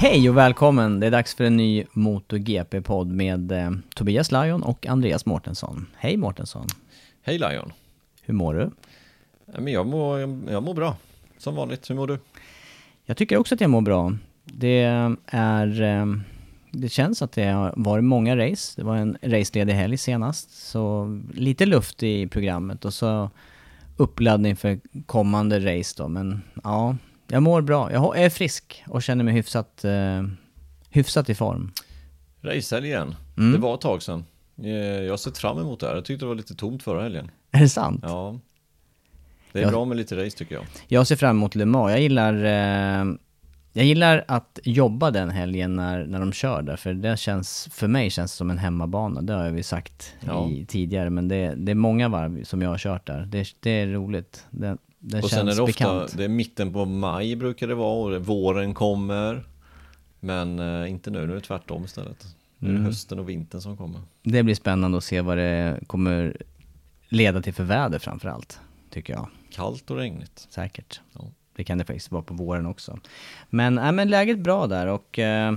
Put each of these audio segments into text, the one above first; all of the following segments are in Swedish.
Hej och välkommen! Det är dags för en ny MotoGP-podd med eh, Tobias Lajon och Andreas Mårtensson. Hej Mårtensson! Hej Lion! Hur mår du? Men jag mår, jag mår bra, som vanligt. Hur mår du? Jag tycker också att jag mår bra. Det är... eh, Det känns att det har varit många race. Det var en raceledig helg senast, så lite luft i programmet och så uppladdning för kommande race då. Men ja, jag mår bra. Jag är frisk och känner mig hyfsat, eh, hyfsat i form. Racehelgen. Mm. Det var ett tag sedan. Eh, Jag har sett fram emot det här. Jag tyckte det var lite tomt förra helgen. Är det sant? Ja. Det är Jag- bra med lite race tycker jag. Jag ser fram emot Le Mans. Jag gillar, eh, jag gillar att jobba den helgen när, när de kör där, för det känns, för mig känns det som en hemmabana. Det har vi sagt Ja. i, tidigare, men det, det är många varv som jag har kört där. Det, det är roligt. Det, det och känns sen är det ofta, bekant. det är mitten på maj brukar det vara och våren kommer. Men eh, inte nu, nu är det tvärtom istället. Nu är det Mm. hösten och vintern som kommer. Det blir spännande att se vad det kommer leda till för väder framför allt, tycker jag. Kallt och regnigt. Säkert. Ja. Det kan det faktiskt vara på våren också. Men, äh, men läget bra där och eh,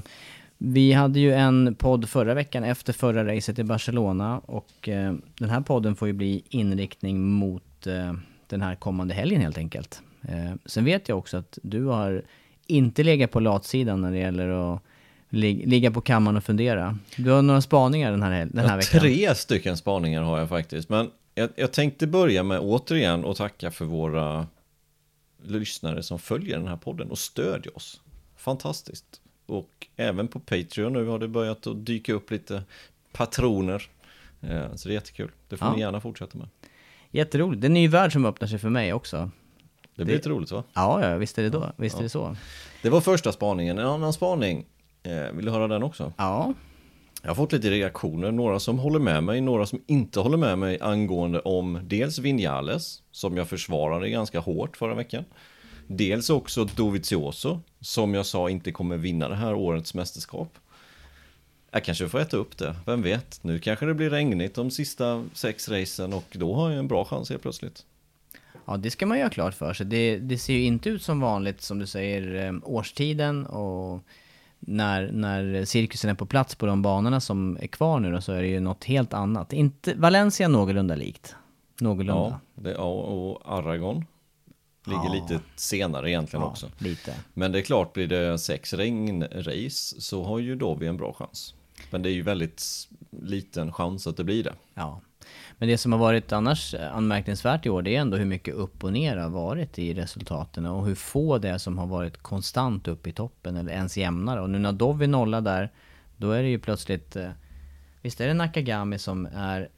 vi hade ju en podd förra veckan efter förra racet i Barcelona och eh, den här podden får ju bli inriktning mot eh, den här kommande helgen helt enkelt. Eh, sen vet jag också att du har inte legat på latsidan när det gäller att lig- ligga på kammaren och fundera. Du har några spaningar den här, den här Ja, veckan. tre stycken spaningar har jag faktiskt. Men jag, jag tänkte börja med återigen och tacka för våra lyssnare som följer den här podden och stödjer oss. Fantastiskt. Och även på Patreon nu har det börjat att dyka upp lite patroner. Eh, Så det är jättekul. Det får Ja. ni gärna fortsätta med. Jätteroligt. Det är en ny värld som öppnar sig för mig också. Det blir lite roligt va? Ja, ja, visst är det då. Visst är det så. Det var första spaningen. En annan spaning. Eh, Vill du höra den också? Ja, Jag har fått lite reaktioner, några som håller med mig, några som inte håller med mig angående om dels Vinales, som jag försvarade ganska hårt förra veckan. Dels också Dovizioso, som jag sa inte kommer vinna det här årets mästerskap. Jag kanske får äta upp det, vem vet? Nu kanske det blir regnigt de sista sex racen och då har jag en bra chans helt plötsligt. Ja, det ska man göra klart för sig. Det, det ser ju inte ut som vanligt, som du säger, eh, årstiden och när, när cirkusen är på plats på de banorna som är kvar nu då, så är det ju något helt annat. Inte, Valencia någorlunda likt. Någorlunda. Ja, det, ja och Aragon ligger Ja. lite senare egentligen Ja, också. lite. Men det är klart, blir det sex regnrace så har ju Dovi en bra chans. Men det är ju väldigt liten chans att det blir det. Ja. Men det som har varit annars eh, anmärkningsvärt i år, det är ändå hur mycket upp och ner har varit i resultaten och hur få det är som har varit konstant upp i toppen eller ens jämnare. Och nu när Dovi nollar där, då är det ju plötsligt... eh, Visst är det Nakagami som är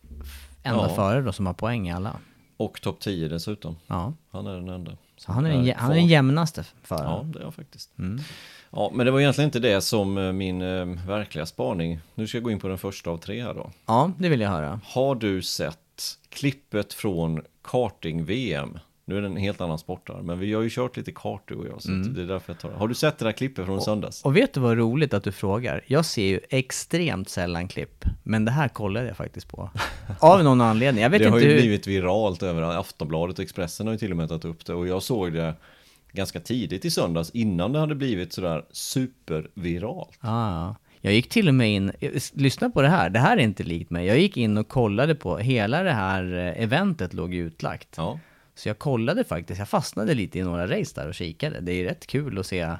enda Ja. före då som har poäng i alla? Och topp 10 dessutom. Ja. Han är den enda. Så han är den, jä- han är den jämnaste Ja, föraren. det är han faktiskt. Mm. Ja, men det var egentligen inte det som eh, min eh, verkliga spaning. Nu ska jag gå in på den första av tre här då. Ja, det vill jag höra. Har du sett klippet från karting-VM? Nu är det en helt annan sport här, men vi har ju kört lite kart du och jag, så Mm. det är därför jag tar det. Har du sett det där klippet från söndags? Och vet du vad roligt att du frågar? Jag ser ju extremt sällan klipp, men det här kollade jag faktiskt på. Av någon anledning. Jag vet det har inte ju hur... blivit viralt över Aftonbladet och Expressen har ju till och med tagit upp det och jag såg det ganska tidigt i söndags innan det hade blivit sådär superviralt. Ah, jag gick till och med in, lyssna på det här, det här är inte likt mig. Jag gick in och kollade på, hela det här eh, eventet låg utlagt. Ja, Så jag kollade faktiskt, jag fastnade lite i några race där och kikade. Det är rätt kul att se,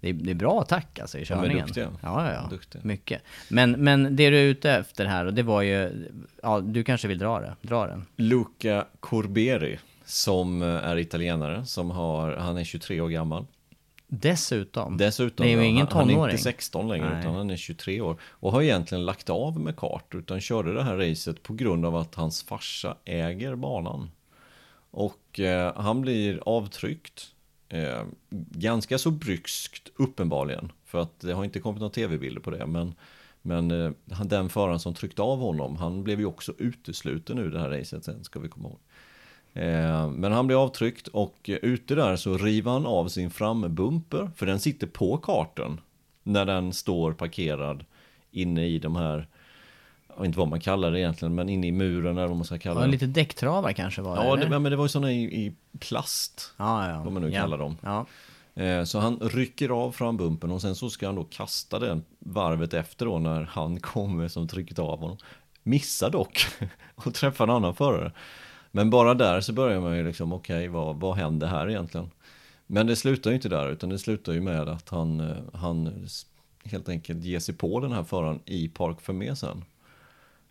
det är, det är bra attack alltså i de är körningen. duktiga. Ja, ja, ja. Duktiga. mycket. Men, men det du är ute efter här, och det var ju, ja du kanske vill dra det, dra den. Luca Corberi som eh, är italienare, som har, han är 23 år gammal. Dessutom. Dessutom, det är ju ingen han, han är tonåring. inte 16 längre Nej. utan han är 23 år. Och har egentligen lagt av med kart utan körde det här racet på grund av att hans farsa äger banan. Och eh, han blir avtryckt. Eh, ganska så bryskt uppenbarligen. För att det har inte kommit några tv-bilder på det. Men, men eh, den föraren som tryckte av honom, han blev ju också utesluten ur det här racet sen ska vi komma ihåg. Eh, Men han blir avtryckt och ute där så river han av sin frambumper för den sitter på karten när den står parkerad inne i de här, jag vet inte vad man kallar det egentligen, men inne i muren eller vad man ska kalla Ja, det. lite däcktravar kanske var det, Ja, det, men det var ju sådana i, i plast. ja, ja. vad man nu ja. kallar dem. Ja. Eh, Så han rycker av frambumpen och sen så ska han då kasta den varvet efter då när han kommer som tryckt av honom. Missar dock och träffar en annan förare. Men bara där så börjar man ju liksom, okej, vad, vad händer här egentligen? Men det slutar ju inte där, utan det slutar ju med att han, eh, han helt enkelt ger sig på den här föraren i Park Fermé sen.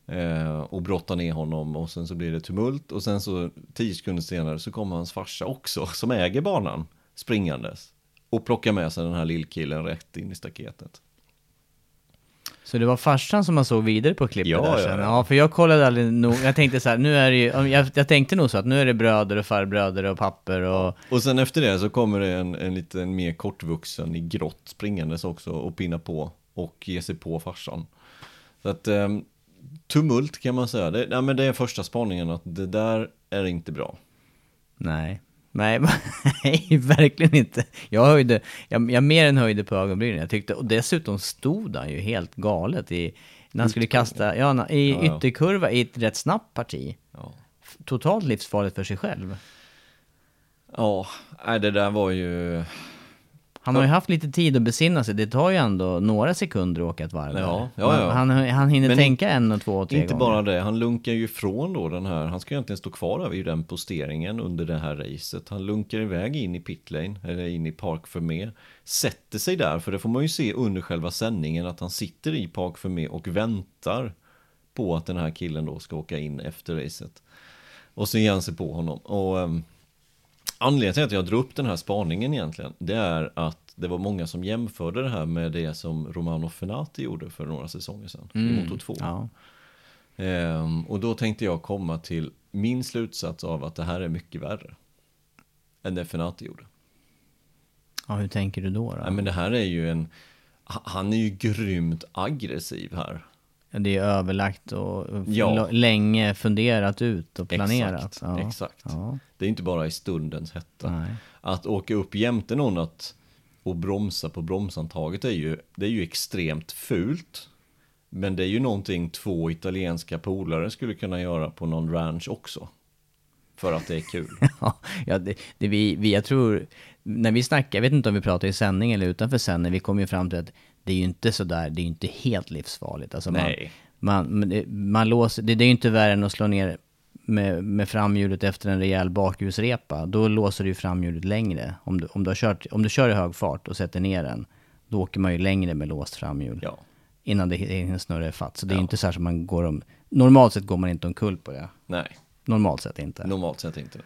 Eh, och brottar ner honom och sen så blir det tumult och sen så tio sekunder senare så kommer hans farsa också som äger banan springandes och plockar med sig den här lillkillen rätt in i staketet. Så det var farsan som man såg vidare på klippet Ja, där sen? ja. Ja, för jag kollade aldrig nog, jag tänkte så här, nu är det ju, jag, jag tänkte nog så att nu är det bröder och farbröder och papper och... Och sen efter det så kommer det en, en liten mer kortvuxen i grått springandes också och pinnar på och ger sig på farsan. Så att ehm, tumult kan man säga. Det, nej, men det är första spaningen att det där är inte bra. Nej. Nej, nej, verkligen inte. Jag höjde, jag, jag mer än höjde på ögonbrynen. Jag tyckte, och dessutom stod han ju helt galet i, när han skulle kasta, ja, i Ja, ja. ytterkurva i ett rätt snabbt parti. Ja. Totalt livsfarligt för sig själv. Ja, det där var ju... Han har ju haft lite tid att besinna sig. Det tar ju ändå några sekunder att åka ett varv. Ja, ja, ja. Han, han hinner Men tänka en och två och tre Inte gånger. bara det, han lunkar ju ifrån då den här, han ska egentligen stå kvar vid den posteringen under det här racet. Han lunkar iväg in i pitlane, eller in i Park Fermé, sätter sig där, för det får man ju se under själva sändningen, att han sitter i Park Fermé och väntar på att den här killen då ska åka in efter racet. Och så ger han sig på honom. Och um, anledningen till att jag drar upp den här spaningen egentligen, det är att det var många som jämförde det här med det som Romano Fenati gjorde för några säsonger sedan i Moto 2. Ja. Ehm, och då tänkte jag komma till min slutsats av att det här är mycket värre. Än det Fenati gjorde. ja, hur tänker du då? då? Nej, men det här är ju en... ha- Han är ju grymt aggressiv här. Det är överlagt och Ja. länge funderat ut och planerat. Exakt, ja. exakt. Ja. Det är inte bara i stundens hetta. Nej. Att åka upp jämte någon att, och bromsa på bromsantaget är ju, det är ju extremt fult. Men det är ju någonting två italienska polare skulle kunna göra på någon ranch också. För att det är kul. ja, det, det vi, vi, jag tror, när vi snackar, jag vet inte om vi pratar i sändning eller utanför sändning, vi kom ju fram till att det är ju inte sådär, det är ju inte helt livsfarligt. Alltså man, Nej. Man, man låser, det, det är ju inte värre än att slå ner med, med framhjulet efter en rejäl bakhjulsrepa. Då låser du ju framhjulet längre. Om du, om, du har kört, om du kör i hög fart och sätter ner den, då åker man ju längre med låst framhjul. Ja. Innan det hinner snurra ifatt. Så det är Ja. inte så här som man går om... Normalt sett går man inte omkull på det. Nej. Normalt sett inte. Normalt sett inte.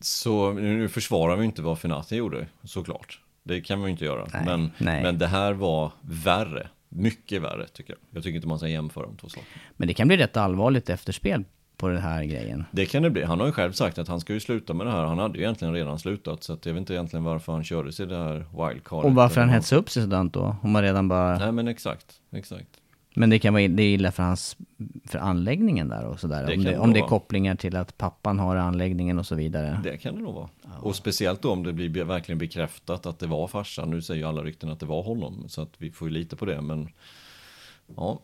Så nu försvarar vi inte vad Fenati gjorde, såklart. Det kan vi ju inte göra. Nej, men, nej. men det här var värre. Mycket värre tycker jag. Jag tycker inte man ska jämföra de två sakerna. Men det kan bli rätt allvarligt efterspel på den här grejen. Det kan det bli. Han har ju själv sagt att han ska ju sluta med det här. Han hade ju egentligen redan slutat. Så att jag vet inte egentligen varför han körde sig det här wildcardet. Och varför han hetsar upp sig sådant då? Om man redan bara... Nej men exakt, exakt. Men det kan vara det är illa för, hans, för anläggningen där och sådär. Det Om det, om det är kopplingar till att pappan har anläggningen och så vidare. Det kan det nog vara. Och speciellt då om det blir verkligen bekräftat att det var farsan. Nu säger ju alla rykten att det var honom. Så att vi får ju lita på det. Men ja,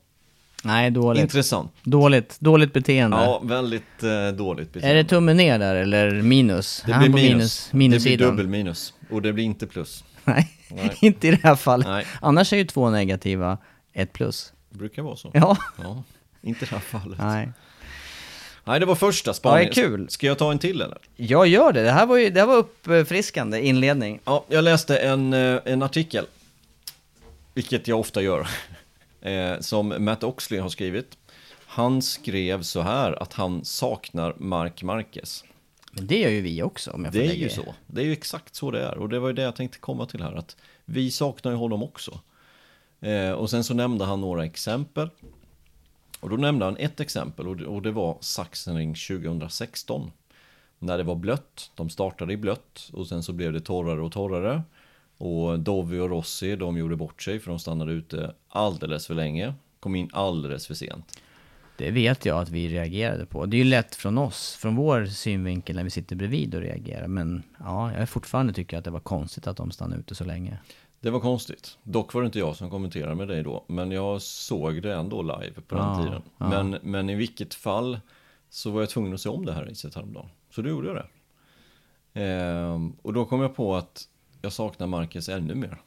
Nej, dåligt. intressant. Dåligt, dåligt beteende. Ja, väldigt eh, dåligt Är beteende. det tummen ner där eller minus? Det Är blir han på minus. Det blir dubbel minus. Och det blir inte plus. Nej, Nej. inte i det här fallet. Nej. Annars är ju två negativa ett plus. Det brukar vara så. Ja, Ja, inte i det här fallet. Nej, nej. det var första spaningen. Ja, kul. Ska jag ta en till eller? Jag gör det. Det här var ju det här var uppfriskande inledning. Ja, jag läste en, eh, en artikel, vilket jag ofta gör, eh, som Matt Oxley har skrivit. Han skrev så här att han saknar Mark Marquez. Men det gör ju vi också om jag får Det är ju så. Det är ju exakt så det är. Och det var ju det jag tänkte komma till här. Att vi saknar ju honom också. Eh, och sen så nämnde han några exempel. Och då nämnde han ett exempel och det, och det var Sachsenring 2016. När det var blött. De startade i blött och sen så blev det torrare och torrare. Och Dovi och Rossi de gjorde bort sig för de stannade ute alldeles för länge. Kom in alldeles för sent. Det vet jag att vi reagerade på. Det är ju lätt från oss, från vår synvinkel när vi sitter bredvid och reagerar. Men ja, jag fortfarande tycker att det var konstigt att de stannade ute så länge. Det var konstigt. Dock var det inte jag som kommenterade med dig då. Men jag såg det ändå live på den Ja, tiden. ja. Men, men i vilket fall så var jag tvungen att se om det här racet häromdagen. Så då gjorde jag det. Ehm, och då kom jag på att jag saknar Marcus ännu mer.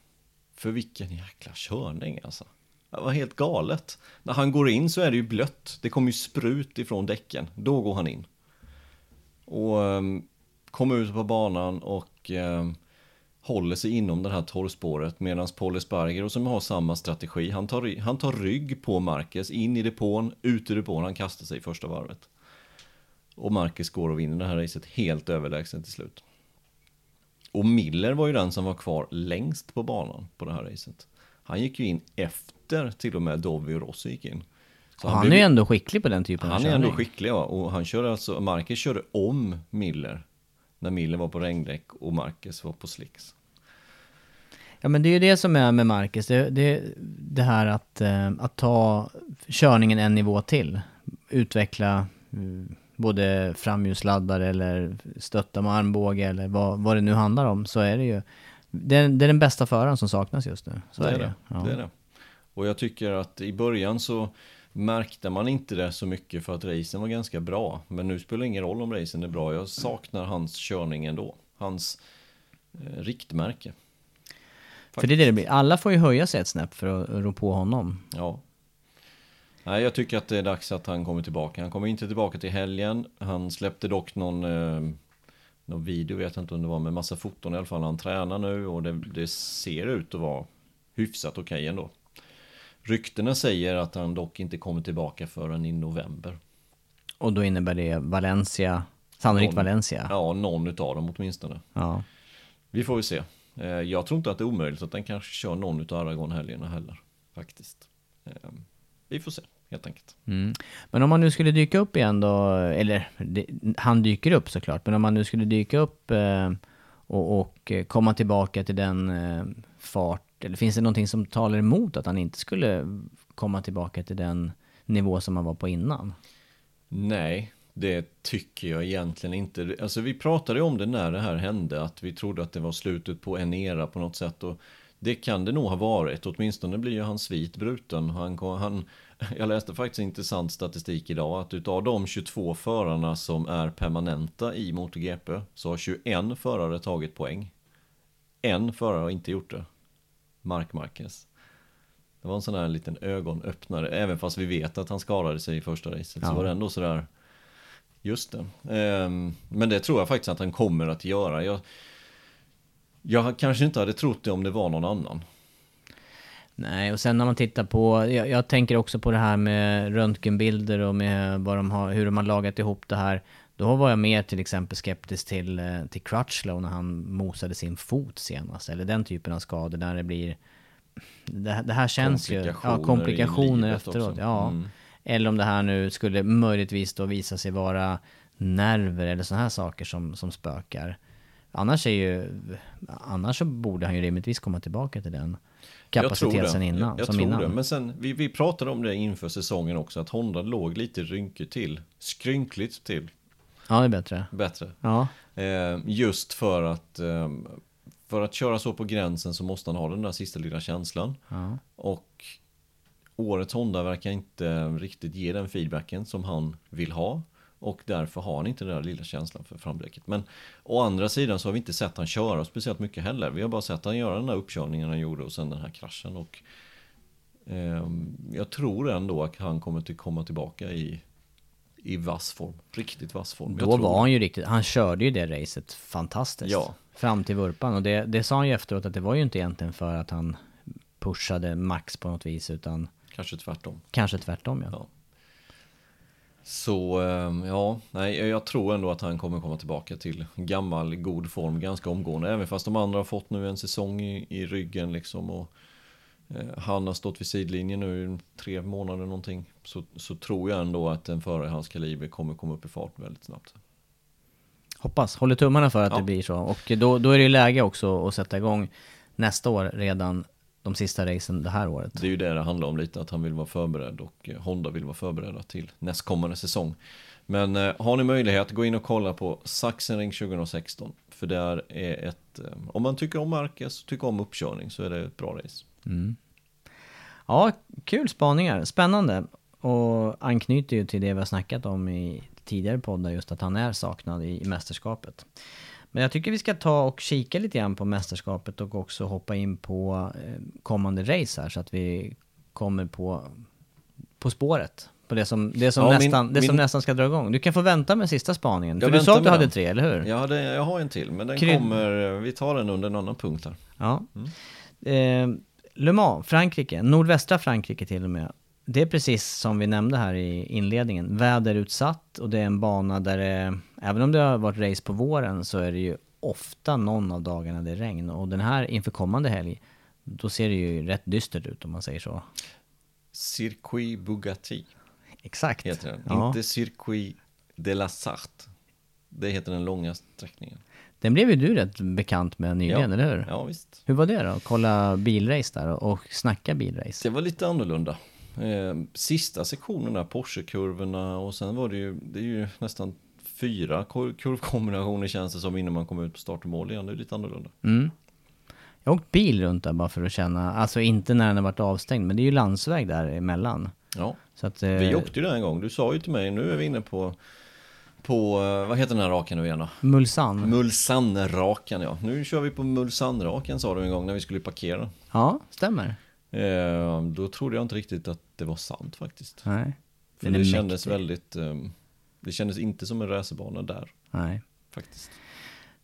För vilken jäkla körning alltså. Det var helt galet. När han går in så är det ju blött. Det kommer ju sprut ifrån däcken. Då går han in. Och um, kommer ut på banan och ehm, håller sig inom det här torrspåret medan Paul Esparger och som har samma strategi. Han tar, han tar rygg på Marcus in i depån, ut ur depån, han kastar sig i första varvet. Och Marcus går och vinner det här racet helt överlägset till slut. Och Miller var ju den som var kvar längst på banan på det här racet. Han gick ju in efter till och med Dovi och Rossi gick in. Så Och han är blev- ju ändå skicklig på den typen han av är ändå körning. skicklig ja. och han körde alltså, Marcus körde om Miller. När Miller var på regndäck och Marcus var på slicks. Ja men det är ju det som är med Marcus, det, det, det här att, eh, att ta körningen en nivå till. Utveckla eh, både framhjulsladdare eller stötta med armbåge eller vad, vad det nu handlar om. Så är det ju. Det är, det är den bästa föraren som saknas just nu. Så det är är det. det. Ja. det är det. Och jag tycker att i början så märkte man inte det så mycket för att racen var ganska bra. Men nu spelar det ingen roll om racen är bra. Jag saknar hans körning ändå. Hans eh, riktmärke. För det är det det blir. Alla får ju höja sig ett snäpp för att rå på honom. Ja. Nej, jag tycker att det är dags att han kommer tillbaka. Han kommer inte tillbaka till helgen. Han släppte dock någon, eh, någon video, vet jag inte om det var, med massa foton i alla fall. Han tränar nu och det, det ser ut att vara hyfsat okej ändå. Ryktena säger att han dock inte kommer tillbaka förrän i november. Och då innebär det Valencia, sannolikt Någon- Valencia. Ja, någon utav dem åtminstone. Ja. Vi får väl se. Eh, Jag tror inte att det är omöjligt att den kanske kör någon utav Aragon-helgerna heller. Faktiskt. Eh, Vi får se, helt enkelt. Mm. Men om man nu skulle dyka upp igen då, eller det, han dyker upp såklart, men om man nu skulle dyka upp eh, och, och eh, komma tillbaka till den eh, fart, eller finns det någonting som talar emot att han inte skulle komma tillbaka till den nivå som han var på innan? Nej, det tycker jag egentligen inte. Alltså vi pratade ju om det när det här hände, att vi trodde att det var slutet på en era på något sätt. Och det kan det nog ha varit, åtminstone blir ju hans svit bruten. Han, han, jag läste faktiskt intressant statistik idag, att utav de 22 förarna som är permanenta i MotoGP, så har 21 förare tagit poäng. En förare har inte gjort det. Mark Marquez. Det var en sån här liten ögonöppnare, även fast vi vet att han skadade sig i första racet. Så Ja. var det ändå sådär, just det. Ehm, men det tror jag faktiskt att han kommer att göra. Jag, jag kanske inte hade trott det om det var någon annan. Nej, och sen när man tittar på, jag, jag tänker också på det här med röntgenbilder och med vad de har, hur de har lagat ihop det här. Då var jag mer till exempel skeptisk till, eh, till Crutchlow när han mosade sin fot senast. Eller den typen av skador där det blir... Det, det här känns ju... Ja, komplikationer efteråt. också. Ja. Mm. Eller om det här nu skulle möjligtvis då visa sig vara nerver eller sådana här saker som, som spökar. Annars är ju, annars så borde han ju rimligtvis komma tillbaka till den Jag kapacitet tror det. sen innan. Jag, jag som tror innan. det. Men sen, vi, vi pratade om det inför säsongen också, att Honda låg lite rynkigt till. Skrynkligt till, Ja, det är bättre. bättre. Ja, Eh, just för att eh, för att köra så på gränsen så måste han ha den där sista lilla känslan. ja. Och årets Honda verkar inte riktigt ge den feedbacken som han vill ha. Och därför har han inte den där lilla känslan för framdäcket. Men å andra sidan så har vi inte sett han köra speciellt mycket heller. Vi har bara sett han göra den där uppkörningen han gjorde och sen den här kraschen. Och ehm, jag tror ändå att han kommer att komma tillbaka i, i vass form. Riktigt vass form. Då var det. han ju riktigt, han körde ju det racet fantastiskt. Ja. Fram till vurpan. Och det, det sa han ju efteråt att det var ju inte egentligen för att han pushade max på något vis utan Kanske tvärtom. kanske tvärtom ja. Ja. Så ehm, ja, nej, jag tror ändå att han kommer komma tillbaka till gammal god form ganska omgående. Även fast de andra har fått nu en säsong i, i ryggen liksom. Och han har stått vid sidlinjen nu i tre månader någonting. Så, så tror jag ändå att en förare i hans kaliber kommer komma upp i fart väldigt snabbt. Hoppas, håller tummarna för att Ja. det blir så. Och då, då är det ju läge också att sätta igång nästa år redan de sista racen det här året. Det är ju det det handlar om lite, att han vill vara förberedd och eh, Honda vill vara förberedda till nästkommande säsong. Men eh, har ni möjlighet, gå in och kolla på Sachsenring 2016. För där är ett, eh, om man tycker om Marquez och tycker om uppkörning så är det ett bra race. Ja, kul spaningar. Spännande. Och anknyter ju till det vi har snackat om i tidigare poddar, just att han är saknad i, i mästerskapet. Men jag tycker vi ska ta och kika lite grann på mästerskapet och också hoppa in på eh, kommande race här så att vi kommer på, på spåret. På det som, det som, Ja, min- nästan, det som min- nästan ska dra igång. Du kan få vänta med sista spaningen. Jag För du sa att du hade tre, eller hur? Ja, det, jag har en till, men den Kryd- kommer, vi tar den under en annan punkt här. Ja. Eh, Le Mans, Frankrike, nordvästra Frankrike till och med. Det är precis som vi nämnde här i inledningen, väderutsatt och det är en bana där det, även om det har varit race på våren så är det ju ofta någon av dagarna det är regn. Och den här inför kommande helg, då ser det ju rätt dystert ut om man säger så. Circuit Bugatti Exakt. heter den, Ja. inte Circuit de la Sarthe. Det heter den långa sträckningen. Den blev ju du rätt bekant med nyligen, ja. eller hur? Ja, visst. Hur var det då? Kolla bilrace där och, snacka bilrace? Det var lite annorlunda. Eh, sista sektionen där, Porsche-kurvorna och sen var det ju, det är ju nästan fyra kur- kurvkombinationer känns det som innan man kommer ut på start och mål igen. Det är lite annorlunda. Mm. Jag har åkt bil runt där bara för att känna, alltså inte när den har varit avstängd, men det är ju landsväg där emellan. Ja, Så att, eh, vi åkte ju där en gång. Du sa ju till mig, nu är vi inne på, på eh, vad heter den här rakan nu igen då? Mulsanne. Mulsanne-rakan ja. Nu kör vi på Mulsanne-rakan sa du en gång när vi skulle parkera. Ja, stämmer. Eh, då trodde jag inte riktigt att det var sant faktiskt. Nej. För det kändes mäktig. väldigt, eh, det kändes inte som en racerbana där Nej. faktiskt.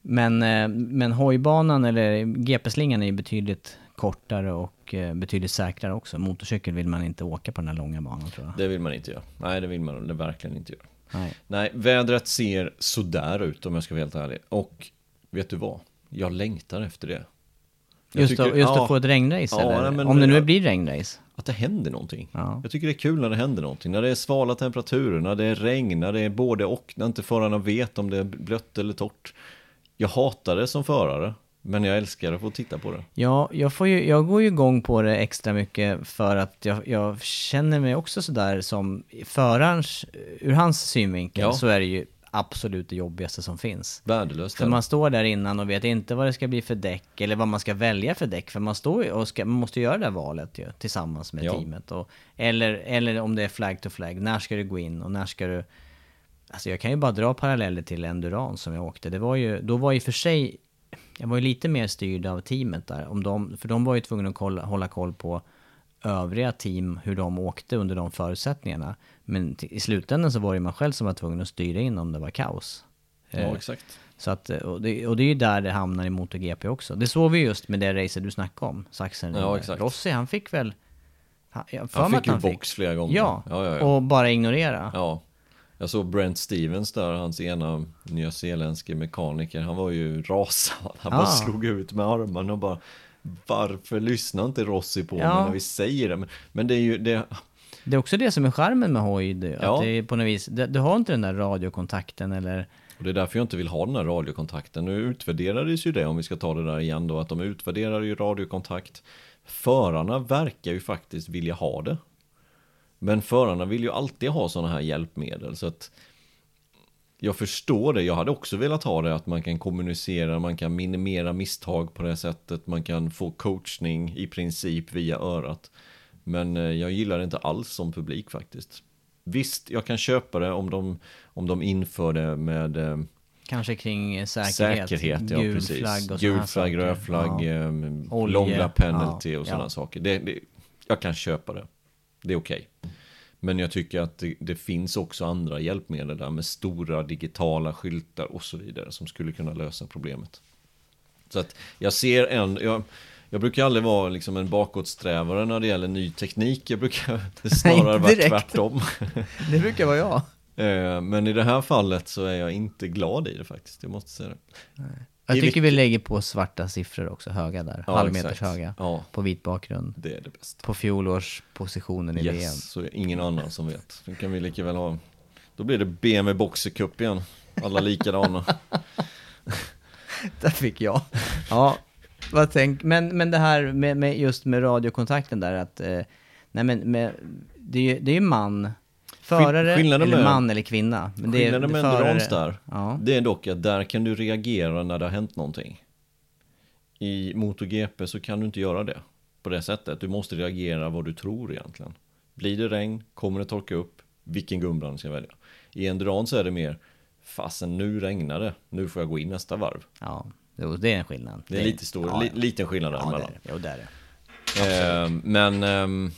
Men, eh, men hojbanan eller GP-slingan är ju betydligt kortare och eh, betydligt säkrare också. Motorcykel vill man inte åka på den här långa banan tror jag. Det vill man inte göra. Nej, det vill man det verkligen inte göra. Nej. Nej, vädret ser sådär ut om jag ska vara helt ärlig. Och vet du vad? Jag längtar efter det. Jag Just, tycker- att, just ja, att få ett regnrace Ja, eller? nej, Om det nu jag- blir regnrace. Att det händer någonting. Ja. Jag tycker det är kul när det händer någonting. När det är svala temperaturer, när det är regn, när det är både och, när inte förarna vet om det är blött eller torrt. Jag hatar det som förare, men jag älskar att få titta på det. Ja, jag, får ju, jag går ju igång på det extra mycket för att jag, jag känner mig också sådär som förarens, ur hans synvinkel, Ja. så är det ju absolut det jobbigaste som finns. Värdelöst. För man står där innan och vet inte vad det ska bli för däck eller vad man ska välja för däck. För man står och ska, man måste göra det här valet ju, tillsammans med Ja. teamet. Och, eller, eller om det är flag to flag, när ska du gå in och när ska du... Alltså jag kan ju bara dra paralleller till Endurance som jag åkte. Det var ju, då var ju för sig, jag var ju lite mer styrd av teamet där. Om de, för de var ju tvungna att kolla, hålla koll på övriga team, hur de åkte under de förutsättningarna. Men i slutändan så var det man själv som var tvungen att styra in om det var kaos. Ja, Eh, exakt. så att, och, det, och det är ju där det hamnar i MotoGP också. Det såg vi just med det racet du snackade om, Saxen. Ja, exakt. Rossi, han fick väl... Han, Han fick ju box flera gånger. Ja, ja, ja, ja. och bara ignorera. ja. Jag såg Brent Stevens där, hans ena nyzeeländske mekaniker. Han var ju rasad. Han bara Ah. slog ut med armarna och bara Varför lyssnar inte Rossi på Ja. mig när vi säger det? Men, men det är ju det, Det är också det som är charmen med hoj, det, Ja. att det är på något vis, du har inte den där radiokontakten eller... Och det är därför jag inte vill ha den här radiokontakten. Nu utvärderades ju det, om vi ska ta det där igen då, att de utvärderar ju radiokontakt. Förarna verkar ju faktiskt vilja ha det. Men förarna vill ju alltid ha sådana här hjälpmedel. Så att jag förstår det. Jag hade också velat ha det att man kan kommunicera, man kan minimera misstag på det sättet, man kan få coachning i princip via örat. Men eh, jag gillar det inte alls som publik faktiskt. Visst, jag kan köpa det om de, om de inför det med eh, Kanske kring säkerhet. säkerhet. Ja, gul precis. flagg och Gul flagg, röd flagg, Ja. eh, Olje, långa penalty ja, och sådana ja. saker. Det, det, jag kan köpa det. Det är okej. Men jag tycker att det, det finns också andra hjälpmedel där med stora digitala skyltar och så vidare som skulle kunna lösa problemet. Så att jag ser en, jag, jag brukar aldrig vara liksom en bakåtsträvare när det gäller ny teknik. Jag brukar snarare vara tvärtom. Det brukar vara jag. Eh, Men i det här fallet så är jag inte glad i det faktiskt, jag måste säga det. Jag tycker vi lägger på svarta siffror också, höga där. Ja, Halvmeters exakt. höga. Ja. På vit bakgrund. Det är det bästa. På fjolårspositionen i VM. Yes, så är det ingen annan som vet. Nu kan vi lika väl ha, då blir det BMW Boxer Cup igen. Alla likadana. Där fick jag. Ja, vad tänk, men, men det här med, med just med radiokontakten där att, eh, nej men med, det är ju det är man, förare skillnaden eller med- man eller kvinna. Men det är, Skillnaden med endurance där, Ja. det är dock att där kan du reagera när det har hänt någonting. I MotoGP så kan du inte göra det på det sättet. Du måste reagera vad du tror egentligen. Blir det regn? Kommer det torka upp? Vilken gumbrand ska jag välja? I endurance är det mer, fasen nu regnar det, nu får jag gå in nästa varv. Ja, jo, det är en skillnad. Det är lite stor, ja, li, liten skillnad Ja, det däremellan. är det. Jo, det är det. Eh, men ehm,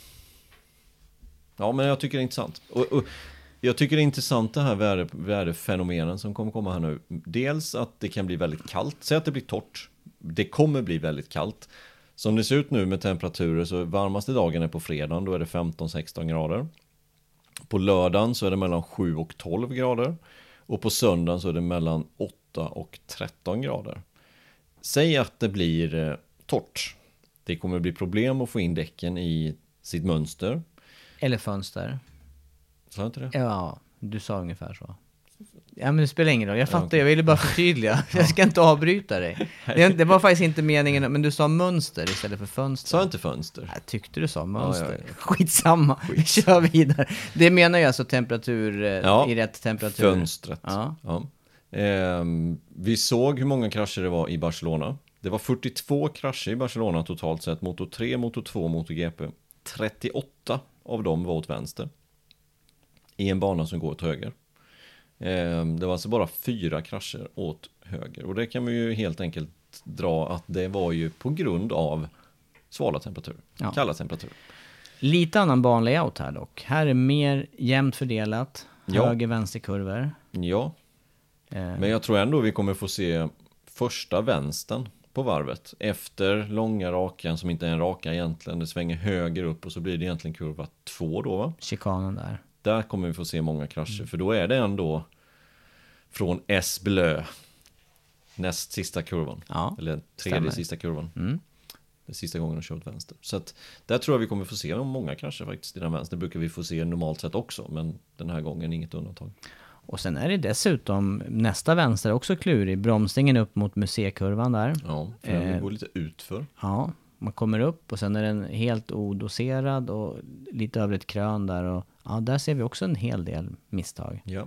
Ja men jag tycker det är intressant. Och, och Jag tycker det är intressant det här väder, väderfenomenen som kommer komma här nu. Dels att det kan bli väldigt kallt, säg att det blir torrt. Det kommer bli väldigt kallt. Som det ser ut nu med temperaturer så varmaste dagen är på fredagen Då är det 15-16 grader. På lördagen så är det mellan 7 och 12 grader. Och på söndagen så är det mellan 8 och 13 grader. Säg att det blir eh, torrt. Det kommer bli problem att få in däcken i sitt mönster. Eller fönster. Sa jag inte det? Ja, du sa ungefär så. Ja men det spelar ingen roll, jag fattar, jag ville bara förtydliga. Jag ska inte avbryta dig. Det, det var faktiskt inte meningen, men du sa mönster istället för fönster. Sa jag inte fönster? Jag tyckte du sa mönster. Ja, ja, ja. Skitsamma, vi kör vidare. Det menar ju alltså temperatur, eh, i rätt temperatur. Fönstret. Ja. Ehm, vi såg hur många krascher det var i Barcelona. Det var 42 krascher i Barcelona totalt sett. Motor 3, Motor 2, Motor GP. 38 av dem var åt vänster. I en bana som går åt höger. Ehm, det var alltså bara fyra krascher åt höger. Och det kan vi ju helt enkelt dra att det var ju på grund av svala temperaturer. Ja. Kalla temperaturer. Lite annan banlayout här dock. Här är mer jämnt fördelat, Ja. höger vänsterkurvor. Ja, Eh, Men jag tror ändå vi kommer få se första vänstern på varvet efter långa rakan som inte är en raka egentligen. Det svänger höger upp och så blir det egentligen kurva två då va? chikanen där. Där kommer vi få se många krascher Mm. för då är det ändå från S blö näst sista kurvan. Ja, Eller tredje stämmer. sista kurvan. Mm. Det är sista gången de kör åt vänster. Så att där tror jag vi kommer få se många krascher faktiskt i den vänster. Det brukar vi få se normalt sett också men den här gången inget undantag. Och sen är det dessutom nästa vänster också klurig. Bromsningen upp mot museikurvan där. Ja, för den Eh. går lite utför. Ja, man kommer upp och sen är den helt odoserad och lite över ett krön där. Och, ja, där ser vi också en hel del misstag. Ja.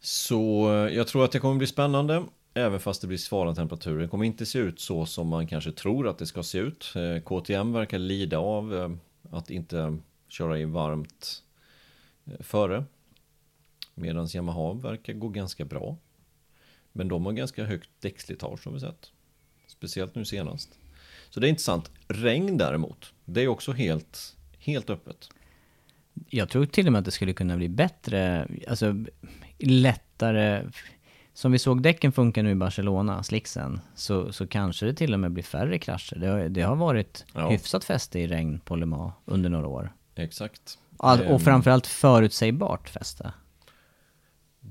Så eh, jag tror att det kommer bli spännande. Även fast det blir svala temperaturer. Det kommer inte se ut så som man kanske tror att det ska se ut. Eh, KTM verkar lida av eh, att inte köra i varmt före. Medan Yamaha verkar gå ganska bra. Men de har ganska högt däckslitage har vi sett. Speciellt nu senast. Så det är intressant. Regn däremot, det är också helt, helt öppet. Jag tror till och med att det skulle kunna bli bättre, alltså lättare. Som vi såg däcken funka nu i Barcelona, slicksen, så, så kanske det till och med blir färre krascher. Det har, det har varit Ja. hyfsat fäste i regn på Le Mans under några år. Exakt. Ehm, och framförallt förutsägbart fäste.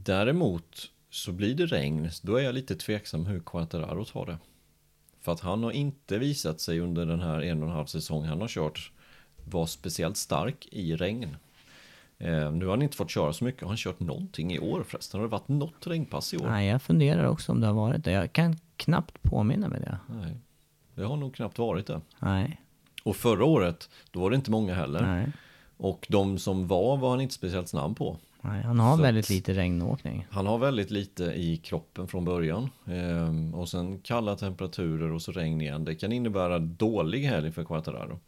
Däremot så blir det regn, då är jag lite tveksam hur Quattararo tar det. För att han har inte visat sig under den här en och en halv säsong han har kört vara speciellt stark i regn. Eh, nu har han inte fått köra så mycket. Har han kört någonting i år förresten? Har det varit något regnpass i år? Nej, jag funderar också om det har varit det. Jag kan knappt påminna mig det. Nej. Det har nog knappt varit det. Nej. Och förra året, då var det inte många heller. Nej. Och de som var, var han inte speciellt snabb på. Nej, han har Så väldigt lite regnåkning. Han har väldigt lite i kroppen från början. Ehm, och sen kalla temperaturer och så regn igen. Det kan innebära dålig helg för Quattararo.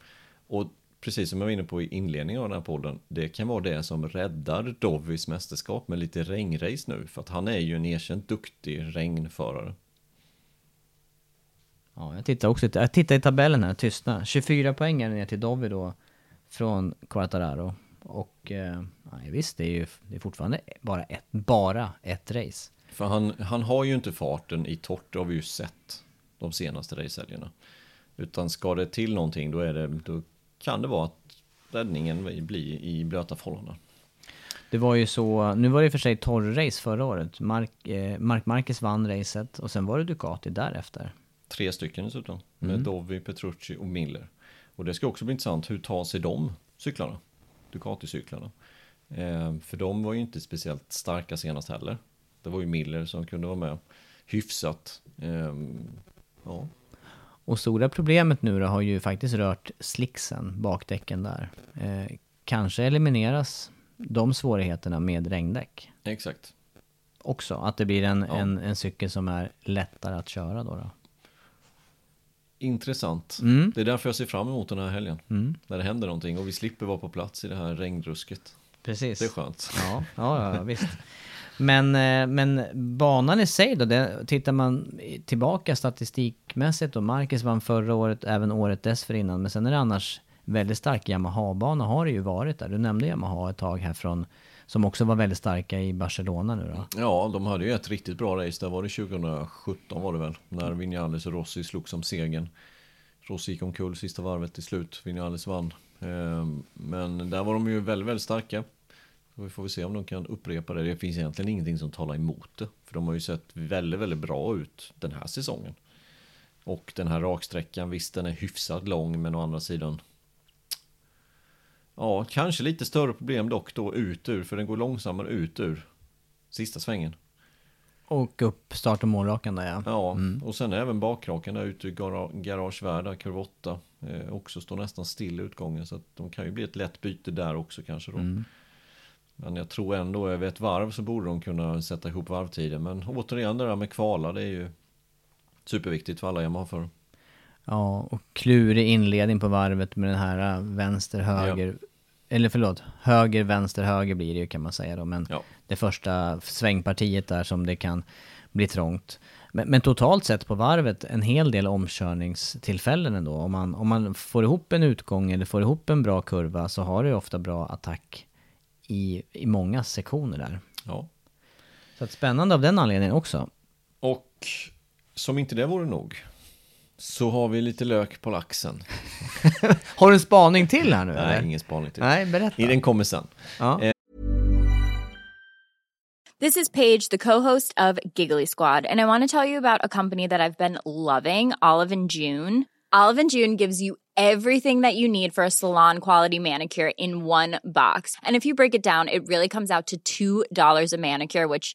Och precis som jag var inne på i inledningen av den här podden. Det kan vara det som räddar Dovis mästerskap med lite regnrace nu. För att han är ju en erkänt duktig regnförare. Ja, jag tittar också jag tittar i tabellen här, tystna. 24 poäng är ner till Dovi då från Quartararo. Och eh, nej, visst, det är ju det är fortfarande bara ett, bara ett race. För han, han har ju inte farten i torrt, det har vi ju sett de senaste racehelgerna. Utan ska det till någonting då, är det, då kan det vara att räddningen blir i blöta förhållanden. Det var ju så, nu var det i och för sig torrrace förra året. Mark, eh, Mark Marquez vann racet och sen var det Ducati därefter. Tre stycken dessutom, med Dovi, Petrucci och Miller. Och det ska också bli intressant, hur tar sig de cyklarna? Ducati-cyklarna. Eh, för de var ju inte speciellt starka senast heller. Det var ju Miller som kunde vara med hyfsat. Eh, ja, Och stora problemet nu då har ju faktiskt rört slicksen, bakdäcken där. Eh, kanske elimineras de svårigheterna med regndäck exakt. också. Att det blir en, Ja. en, en cykel som är lättare att köra då. då. Intressant. Mm. Det är därför jag ser fram emot den här helgen. När det händer någonting och vi slipper vara på plats i det här regnrusket. Precis. Det är skönt. Ja, ja, ja visst. Men, eh, men banan i sig då, det, tittar man tillbaka statistikmässigt då, Marcus vann förra året, även året dessförinnan, men sen är det annars väldigt stark Yamaha-bana har det ju varit där. Du nämnde Yamaha ett tag här från, som också var väldigt starka i Barcelona nu då. Ja, de hade ju ett riktigt bra race. Där var det 2017 var det väl. När Vinales och Rossi slog som segern. Rossi gick omkull sista varvet till slut. Vinales vann. Ehm, men där var de ju väldigt, väldigt starka. Vi får väl se om de kan upprepa det. Det finns egentligen ingenting som talar emot det. För de har ju sett väldigt, väldigt bra ut den här säsongen. Och den här raksträckan, visst den är hyfsat lång men å andra sidan Ja, kanske lite större problem dock då ut ur, för den går långsammare ut ur sista svängen. Och upp start och målrakan där ja. Ja, och sen även bakraken där ute i där, kurva 8, eh, också står nästan still i utgången. Så att de kan ju bli ett lätt byte där också kanske då. Men jag tror ändå, över ett varv så borde de kunna sätta ihop varvtiden. Men återigen det där med kvala, det är ju superviktigt för alla Yamaha-förare. Ja, och klurig inledning på varvet med den här äh, vänster, höger. Eller förlåt, höger, vänster, höger blir det ju kan man säga då. Men Ja. det första svängpartiet där som det kan bli trångt. Men, men totalt sett på varvet en hel del omkörningstillfällen ändå. Om man, om man får ihop en utgång eller får ihop en bra kurva så har du ju ofta bra attack i, i många sektioner där. Ja. Så att spännande av den anledningen också. Och som inte det vore nog, så har vi lite lök på laxen. Har du en spaning till här nu Nej, eller? ingen spaning till. Nej, berätta. Den kommer sen. Ja. Eh. This is Paige, the co-host of Giggly Squad, and I want to tell you about a company that I've been loving, Olive and June. Olive and June gives you everything that you need for a salon quality manicure in one box. And if you break it down, it really comes out to $2 a manicure, which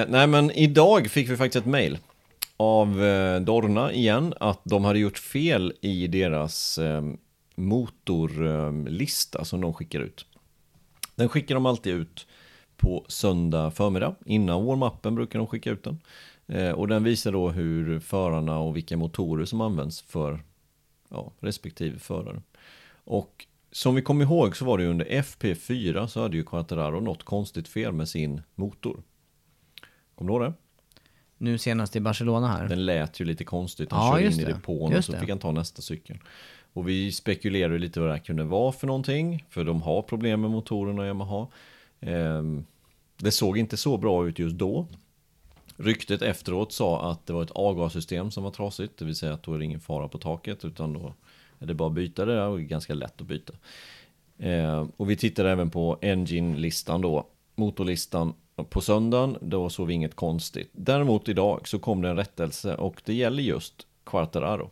Eh, nej men idag fick vi faktiskt ett mail av eh, Dorna igen att de hade gjort fel i deras eh, motorlista som de skickar ut. Den skickar de alltid ut på söndag förmiddag. Innan warm-upen brukar de skicka ut den. Eh, och den visar då hur förarna och vilka motorer som används för ja, respektive förare. Och som vi kommer ihåg så var det ju under FP4 så hade ju Quattararo något konstigt fel med sin motor. Kommer du ihåg det? Nu senast i Barcelona här. Den lät ju lite konstigt. Han Ja, körde in i det. depån och så fick han ta nästa cykel. Och vi spekulerade lite vad det här kunde vara för någonting. För de har problem med motorerna Yamaha. Ehm, det såg inte så bra ut just då. Ryktet efteråt sa att det var ett avgassystem som var trasigt. Det vill säga att då är det ingen fara på taket. Utan då är det bara att byta det där och det är ganska lätt att byta. Ehm, och vi tittade även på Engine-listan då. Motorlistan på söndagen, då såg vi inget konstigt. Däremot idag så kom det en rättelse och det gäller just Quartararo.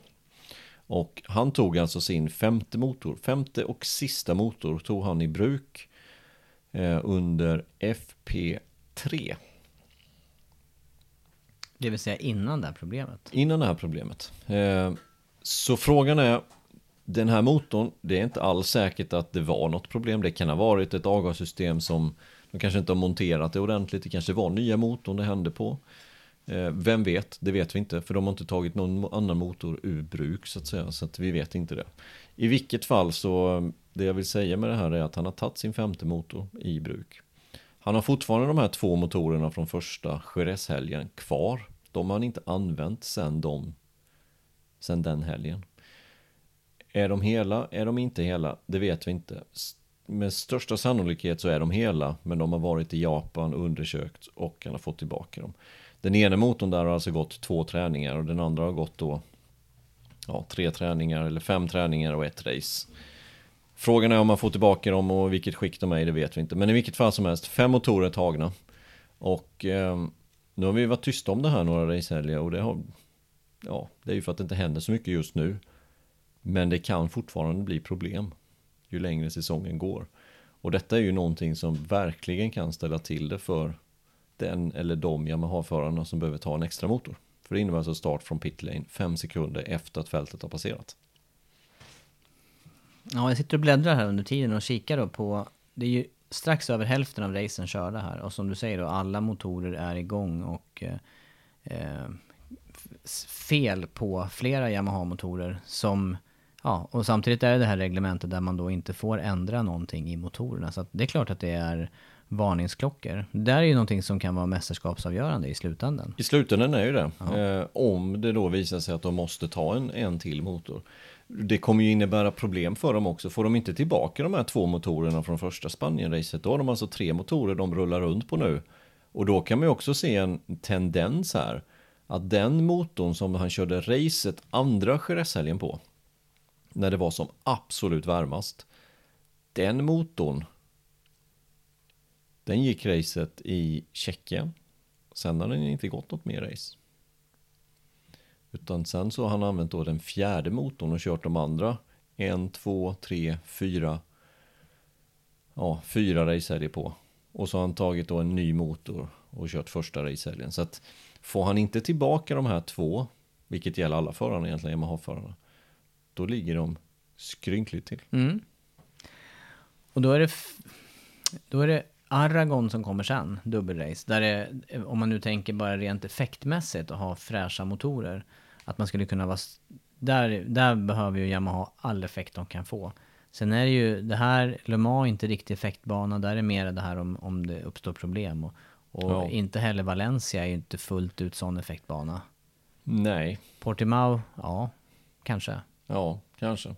Och han tog alltså sin femte motor, femte och sista motor tog han i bruk eh, under FP3. Det vill säga innan det här problemet. Innan det här problemet. Eh, så frågan är, den här motorn, det är inte alls säkert att det var något problem. Det kan ha varit ett avgassystem som de kanske inte har monterat det ordentligt. Det kanske var nya motorn det hände på. Eh, vem vet? Det vet vi inte. För de har inte tagit någon annan motor ur bruk så att säga. Så att vi vet inte det. I vilket fall så, det jag vill säga med det här är att han har tagit sin femte motor i bruk. Han har fortfarande de här två motorerna från första Jerez-helgen kvar. De har han inte använt sen, de, sen den helgen. Är de hela? Är de inte hela? Det vet vi inte. Med största sannolikhet så är de hela, men de har varit i Japan, undersökt och han har fått tillbaka dem. Den ena motorn där har alltså gått två träningar och den andra har gått då ja, tre träningar eller fem träningar och ett race. Frågan är om man får tillbaka dem och vilket skick de är i, det vet vi inte. Men i vilket fall som helst, fem motorer tagna. Och eh, nu har vi varit tysta om det här några racehelger och det har... Ja, det är ju för att det inte händer så mycket just nu. Men det kan fortfarande bli problem ju längre säsongen går. Och detta är ju någonting som verkligen kan ställa till det för den eller de Yamaha-förarna som behöver ta en extra motor. För det innebär alltså start från pit lane fem sekunder efter att fältet har passerat. Ja, jag sitter och bläddrar här under tiden och kikar då på... Det är ju strax över hälften av racen körda här. Och som du säger då, alla motorer är igång och... Eh, eh fel på flera Yamaha-motorer som... Ja, och samtidigt är det det här reglementet där man då inte får ändra någonting i motorerna. Så att det är klart att det är varningsklockor. Det där är ju någonting som kan vara mästerskapsavgörande i slutändan. I slutändan är ju det. Eh, om det då visar sig att de måste ta en, en till motor. Det kommer ju innebära problem för dem också. Får de inte tillbaka de här två motorerna från första Spanien-racet, då har de alltså tre motorer de rullar runt på nu. Och då kan man ju också se en tendens här. Att den motorn som han körde racet andra Jerez-helgen på, när det var som absolut varmast, den motorn, den gick racet i Tjeckien. Sen har den inte gått något mer race. Utan sen så har han använt då den fjärde motorn och kört de andra. En, två, tre, fyra. Ja, fyra race är det på. Och så har han tagit då en ny motor och kört första racehelgen. Så att får han inte tillbaka de här två, vilket gäller alla förarna egentligen, Yamaha-förarna. Då ligger de skrynkligt till. Mm. Och då är det, då är det Aragon som kommer sen, dubbelrace. Där det, om man nu tänker bara rent effektmässigt och ha fräscha motorer. Att man skulle kunna vara... Där, där behöver ju Yamaha all effekt de kan få. Sen är det ju, det här, Le Mans är inte riktig effektbana. Där är mer det här om, om det uppstår problem. Och, och Ja. inte heller Valencia är ju inte fullt ut sån effektbana. Nej, Portimao, ja, kanske. Ja, kanske.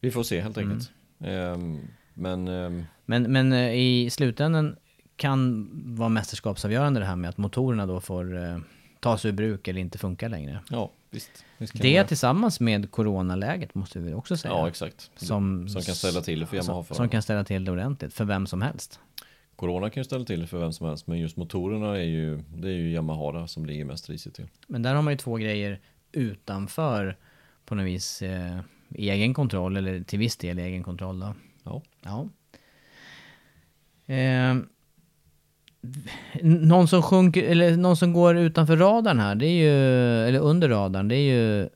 Vi får se helt enkelt. Ehm, men ehm, Men, men eh, i slutändan kan vara mästerskapsavgörande det här med att motorerna då får, eh, tas ur bruk eller inte funkar längre. Ja, visst. visst Det man- tillsammans med coronaläget måste vi också säga. Ja, exakt. Som, Som kan ställa till det för som, Yamaha-förare. som kan ställa till det ordentligt för vem som helst. Corona kan ju ställa till det för vem som helst, men just motorerna är ju, det är ju Yamaha som ligger mest risigt till. Men där har man ju två grejer utanför på något vis eh, egen kontroll eller till viss del egen kontroll då. Ja. Ja. Eh, någon som sjunker, eller någon som går utanför radarn här, det är ju, eller under radarn, det är ju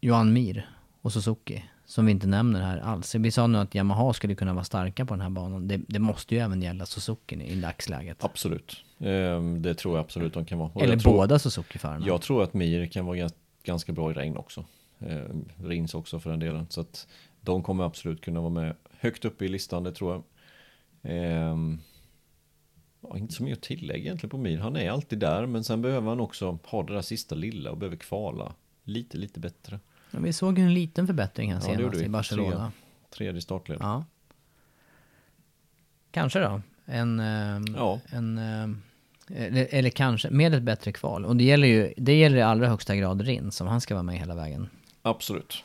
Johan Mir och Suzuki. Som vi inte nämner här alls. Vi sa nu att Yamaha skulle kunna vara starka på den här banan. Det, det måste ju även gälla Suzuki i dagsläget. Absolut. Ehm, Det tror jag absolut de kan vara. Och Eller båda Suzuki-förarna. Jag tror att Mir kan vara gans- ganska bra i regn också. Ehm, Rins också för den delen. Så att de kommer absolut kunna vara med högt uppe i listan, det tror jag. Ehm, ja, inte så mycket att tillägga egentligen på Mir. Han är alltid där, men sen behöver han också ha det där sista lilla och behöver kvala lite, lite bättre. Ja, vi såg ju en liten förbättring här Ja, senast i Barcelona. Trea. Tredje startled. Ja. Kanske då. En... ehm, Ja. en ehm, eller, eller kanske, med ett bättre kval. Och det gäller ju, det gäller i allra högsta grad Rins, som han ska vara med hela vägen. Absolut.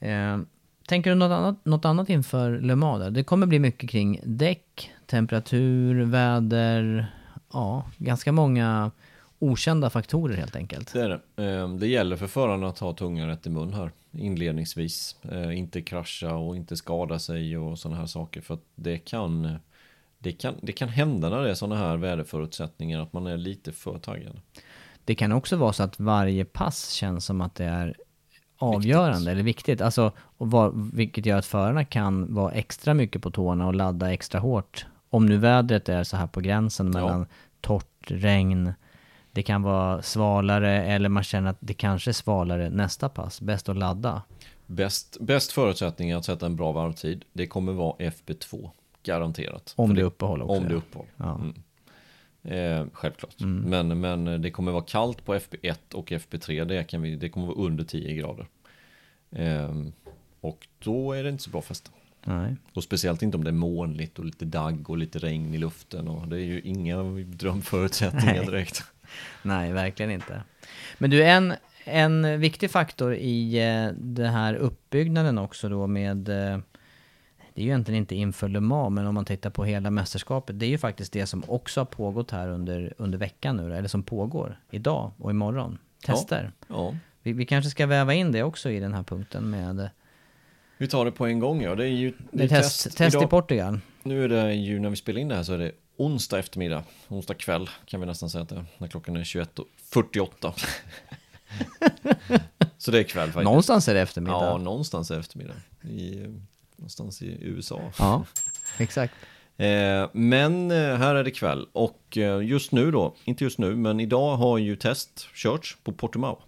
Ehm, tänker du något annat, något annat inför Le Mans där? Det kommer bli mycket kring däck, temperatur, väder, ja, ganska många okända faktorer helt enkelt. Det är det. Ehm, Det gäller för förarna att ha tungan rätt i mun här inledningsvis. Eh, Inte krascha och inte skada sig och sådana här saker. För att det kan, det kan, det kan hända när det är sådana här väderförutsättningar att man är lite för taggad. Det kan också vara så att varje pass känns som att det är avgörande eller viktigt. Alltså, och var, vilket gör att förarna kan vara extra mycket på tårna och ladda extra hårt. Om nu vädret är så här på gränsen mellan torrt, regn, det kan vara svalare eller man känner att det kanske är svalare nästa pass. Bäst att ladda. Bäst, bäst förutsättning att sätta en bra varvtid, det kommer vara FP2. Garanterat. Om För det är uppehåll också, Om det är ja. uppehåll. Ja. Mm. Eh, självklart. Mm. Men, men det kommer vara kallt på FP1 och FP3. Det, kan vi, det kommer vara under 10 grader. Ehm, och då är det inte så bra fäste. Nej. Och speciellt inte om det är molnigt och lite dagg och lite regn i luften. Och det är ju inga drömförutsättningar Nej. direkt. Nej, verkligen inte. Men du, en, en viktig faktor i eh, den här uppbyggnaden också då med eh, det är ju egentligen inte inför Le Mans, men om man tittar på hela mästerskapet, det är ju faktiskt det som också har pågått här under, under veckan nu, eller som pågår idag och imorgon. Tester. Ja. Vi, vi kanske ska väva in det också i den här punkten med, Vi tar det på en gång ja. Det är ju det är test, test, i Idag- Portugal. Nu är det ju när vi spelar in det här så är det onsdag eftermiddag. Onsdag kväll kan vi nästan säga att det är. När klockan är 21.48. så det är kväll faktiskt. Någonstans är det eftermiddag. Ja, någonstans är eftermiddag. I, eh, någonstans i USA. Ja, exakt. Eh, men eh, här är det kväll och eh, just nu då, inte just nu, men idag har ju test körts på Portimao.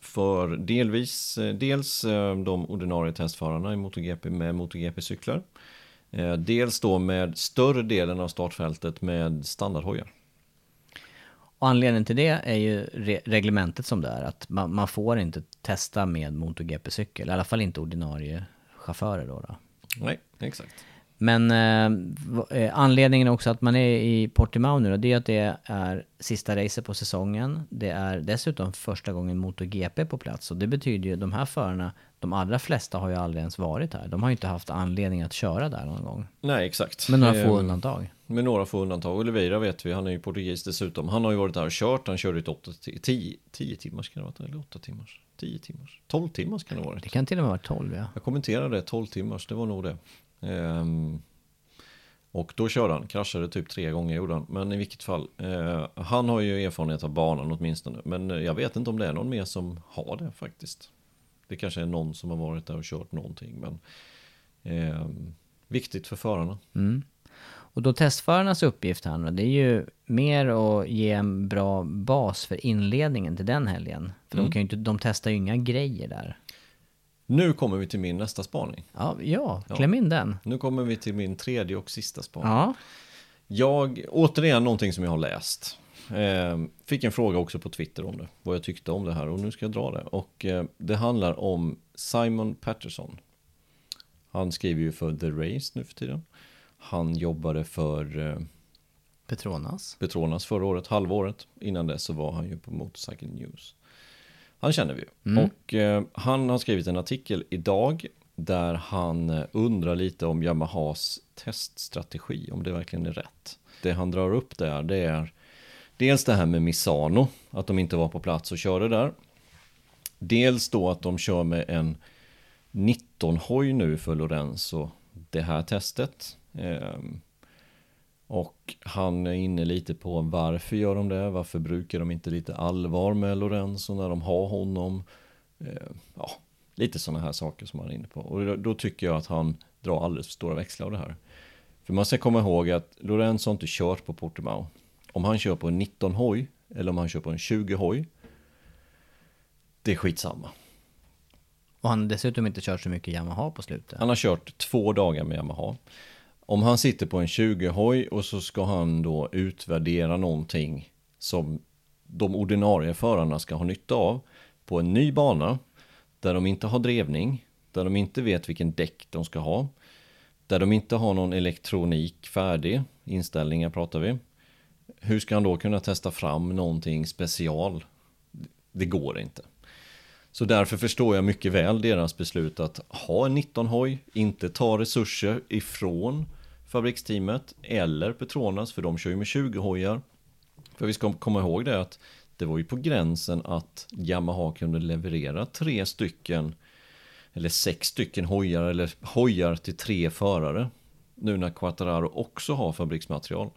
För delvis, dels de ordinarie testförarna i MotoGP med MotoGP-cyklar. Dels då med större delen av startfältet med standardhojar. Och anledningen till det är ju re reglementet som det är, att man, man får inte testa med MotoGP-cykel, i alla fall inte ordinarie chaufförer då. då. Nej, exakt. Men eh, eh, anledningen också att man är i Portimao nu då, det är att det är sista racet på säsongen. Det är dessutom första gången MotoGP på plats. Och det betyder ju, de här förarna, de allra flesta har ju aldrig ens varit här. De har ju inte haft anledning att köra där någon gång. Nej, exakt. Med några få Eh, undantag. Med några få undantag. Oliveira vet vi, han är ju portugis dessutom. Han har ju varit där och kört, han körde ett 8, 10, 10 timmars kan det varit, eller 8 timmars? 10 timmars? 12 timmars kan det varit. Det kan till och med vara 12 ja. Jag kommenterade det, 12 timmars, det var nog det. Ehm, och då körde han, kraschade typ tre gånger gjorde han. Men i vilket fall, eh, han har ju erfarenhet av banan åtminstone. Men eh, jag vet inte om det är någon mer som har det faktiskt. Det kanske är någon som har varit där och kört någonting. Men ehm, viktigt för förarna. Mm. Och då testförarnas uppgift här nu, det är ju mer att ge en bra bas för inledningen till den helgen. För Mm. de, kan ju inte, de testar ju inga grejer där. Nu kommer vi till min nästa spaning. Ja, ja kläm in den. Nu kommer vi till min tredje och sista spaning. Ja. Jag, återigen någonting som jag har läst. Eh, fick en fråga också på Twitter om det, vad jag tyckte om det här och nu ska jag dra det. Och eh, det handlar om Simon Patterson. Han skriver ju för The Race nu för tiden. Han jobbade för eh, Petronas. Petronas förra året, halvåret. Innan dess så var han ju på Motorcycle News. Han känner vi ju. Mm. Och eh, han har skrivit en artikel idag där han eh, undrar lite om Yamahas teststrategi, om det verkligen är rätt. Det han drar upp där, det är dels det här med Misano, att de inte var på plats och körde där. Dels då att de kör med en 19-hoj nu för Lorenzo, det här testet. Ehm, och han är inne lite på varför gör de det? Varför brukar de inte lite allvar med Lorenzo när de har honom? Ehm, ja, lite sådana här saker som han är inne på. Och då, tycker jag att han drar alldeles för stora växlar av det här. För man ska komma ihåg att Lorenzo har inte kört på Portimao. Om han kör på en 19-hoj eller om han kör på en 20-hoj. Det är skitsamma. Och han har dessutom inte kört så mycket Yamaha på slutet. Han har kört två dagar med Yamaha. Om han sitter på en 20-hoj och så ska han då utvärdera någonting som de ordinarie förarna ska ha nytta av på en ny bana där de inte har drevning, där de inte vet vilken däck de ska ha, där de inte har någon elektronik färdig, inställningar pratar vi. Hur ska han då kunna testa fram någonting special? Det går inte. Så därför förstår jag mycket väl deras beslut att ha en 19-hoj, inte ta resurser ifrån fabriksteamet eller Petronas, för de kör ju med 20-hojar. För vi ska komma ihåg det att det var ju på gränsen att Yamaha kunde leverera tre stycken eller sex stycken hojar eller hojar till tre förare. Nu när Quattararo också har fabriksmaterial.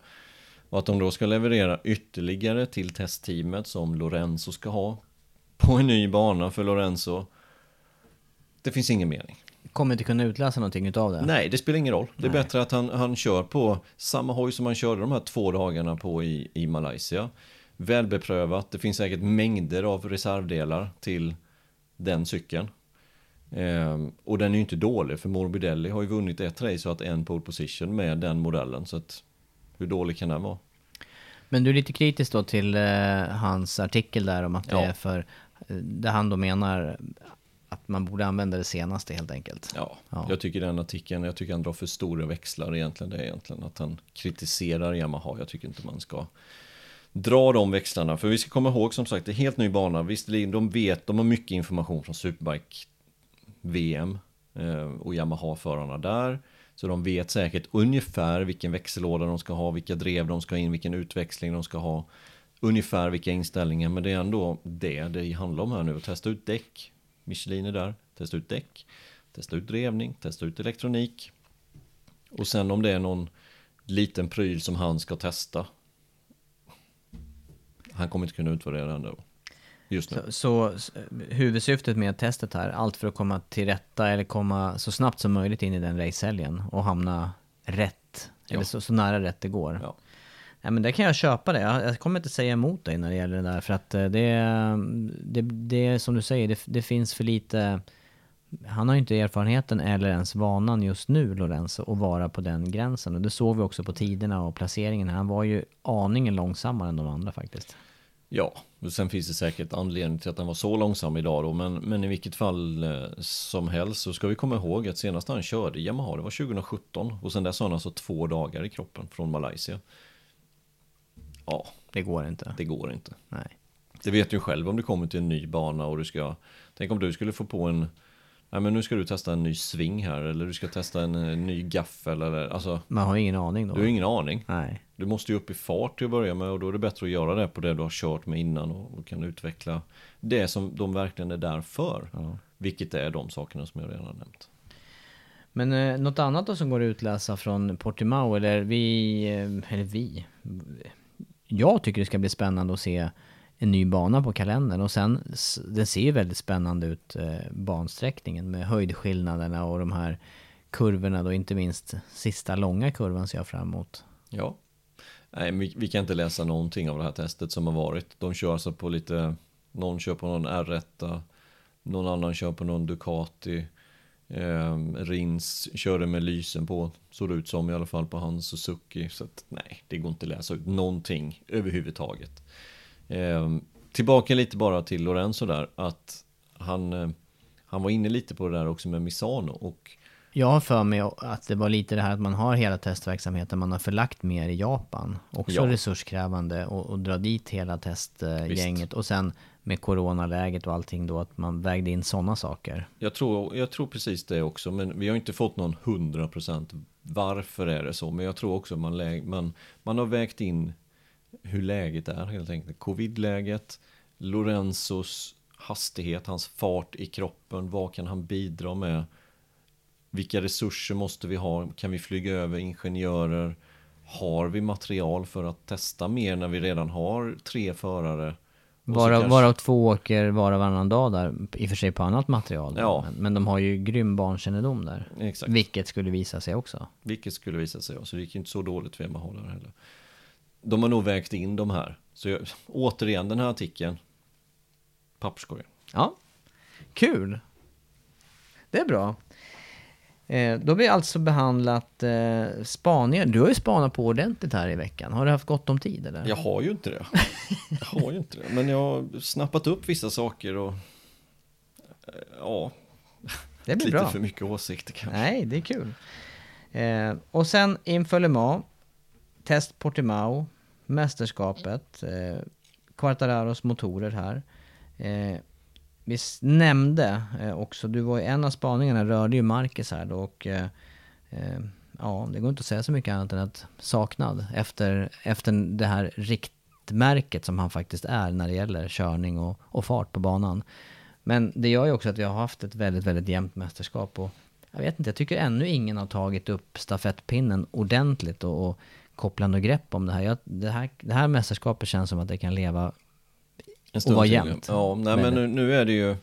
Och att de då ska leverera ytterligare till testteamet som Lorenzo ska ha på en ny bana för Lorenzo. Det finns ingen mening. Kommer inte kunna utläsa någonting utav det. Nej, det spelar ingen roll. Det är Nej. bättre att han, han kör på samma hoj som han körde de här två dagarna på i, i Malaysia. Välbeprövat, det finns säkert mängder av reservdelar till den cykeln. Ehm, och den är ju inte dålig, för Morbidelli har ju vunnit ett race och haft en pole position med den modellen. Så att, hur dålig kan den vara? Men du är lite kritisk då till eh, hans artikel där om att det Ja. är för... eh, Där han då menar att man borde använda det senaste helt enkelt. Ja, Ja. jag tycker den artikeln, jag tycker han drar för stora växlar egentligen. Det är egentligen att han kritiserar Yamaha. Jag tycker inte man ska dra de växlarna. För vi ska komma ihåg som sagt, det är helt ny bana. Visst, de vet, de har mycket information från Superbike VM eh, och Yamaha-förarna där. Så de vet säkert ungefär vilken växellåda de ska ha, vilka drev de ska in, vilken utväxling de ska ha. Ungefär vilka inställningar, men det är ändå det det handlar om här nu. Att testa ut däck, Michelin är där, testa ut däck, testa ut drevning, testa ut elektronik. Och sen om det är någon liten pryl som han ska testa. Han kommer inte kunna utvärdera det ändå. Just nu. Så, så huvudsyftet med testet här, allt för att komma till rätta eller komma så snabbt som möjligt in i den racehelgen och hamna rätt. Ja. Eller så, så nära rätt det går. Ja. Ja, men det kan jag köpa det. Jag, kommer inte säga emot dig när det gäller det där. För att eh, det, det, det är som du säger, det, det finns för lite... Han har ju inte erfarenheten eller ens vanan just nu, Lorenzo, att vara på den gränsen. Och det såg vi också på tiderna och placeringen. Han var ju aningen långsammare än de andra faktiskt. Ja, och sen finns det säkert anledning till att han var så långsam idag då, men, men i vilket fall eh, som helst så ska vi komma ihåg att senast han körde Yamaha, det var 2017 och sen dess har han alltså två dagar i kroppen från Malaysia. Ja, Det går inte. det går inte. Nej. Det vet du själv om du kommer till en ny bana och du ska, tänk om du skulle få på en, nej men nu ska du testa en ny sving här eller du ska testa en, eh, ny gaffel eller, alltså, Man har ju ingen aning då. du har ingen aning. Nej. Du måste ju upp i fart till att börja med och då är det bättre att göra det på det du har kört med innan och, och kan utveckla det som de verkligen är där för. Ja. Vilket är de sakerna som jag redan har nämnt. Men eh, något annat då som går att utläsa från Portimao, eller vi, eh, eller vi. Jag tycker det ska bli spännande att se en ny bana på kalendern och sen, den ser ju väldigt spännande ut, eh, bansträckningen med höjdskillnaderna och de här kurvorna då, inte minst sista långa kurvan ser jag fram emot. Ja. Nej, vi, vi kan inte läsa någonting av det här testet som har varit. De kör alltså på lite, någon kör på någon R1, någon annan kör på någon Ducati. Eh, Rins körde med lysen på, såg det ut som i alla fall på hans Suzuki. Så att, nej, det går inte att läsa ut någonting överhuvudtaget. Eh, tillbaka lite bara till Lorenzo där, att han, eh, han var inne lite på det där också med Misano och Jag har för mig att det var lite det här att man har hela testverksamheten, man har förlagt mer i Japan. Också Ja. resurskrävande och, och dra dit hela testgänget. Och sen med coronaläget och allting då, att man vägde in sådana saker. Jag tror, jag tror precis det också, men vi har inte fått någon 100% varför är det så. Men jag tror också man, lä- man, man har vägt in hur läget är helt enkelt. Covid-läget, Lorenzos hastighet, hans fart i kroppen, vad kan han bidra med? Vilka resurser måste vi ha? Kan vi flyga över ingenjörer? Har vi material för att testa mer när vi redan har tre förare? Varav, kanske- varav två åker var och varannan dag där, i och för sig på annat material. Ja. Men, men de har ju grym barnkännedom där. Exakt. Vilket skulle visa sig också. Vilket skulle visa sig, så det gick inte så dåligt för Yamaha där heller. De har nog vägt in de här. Så jag, återigen den här artikeln. Papperskorgen. Ja, kul. Det är bra. Eh, då har vi alltså behandlat eh, spaningar. Du har ju spanat på ordentligt här i veckan. Har du haft gott om tid eller? Jag har ju inte det. Jag har ju inte det. Men jag har snappat upp vissa saker och eh, ja, det blir lite bra. för mycket åsikter kanske. Nej, det är kul. Eh, och sen inför Le Mans, test Portimao, mästerskapet, eh, Quartararos motorer här. Eh, vi nämnde eh, också, du var ju... en av spaningarna, rörde ju Marcus här då och eh, eh, ja, det går inte att säga så mycket annat än att saknad efter, efter det här riktmärket som han faktiskt är när det gäller körning och, och fart på banan. Men det gör ju också att vi har haft ett väldigt, väldigt jämnt mästerskap och jag vet inte, jag tycker ännu ingen har tagit upp stafettpinnen ordentligt och, och kopplat något grepp om det här. Jag, det här. Det här mästerskapet känns som att det kan leva en och vara jämnt. Ja, nej, men nu, nu är det ju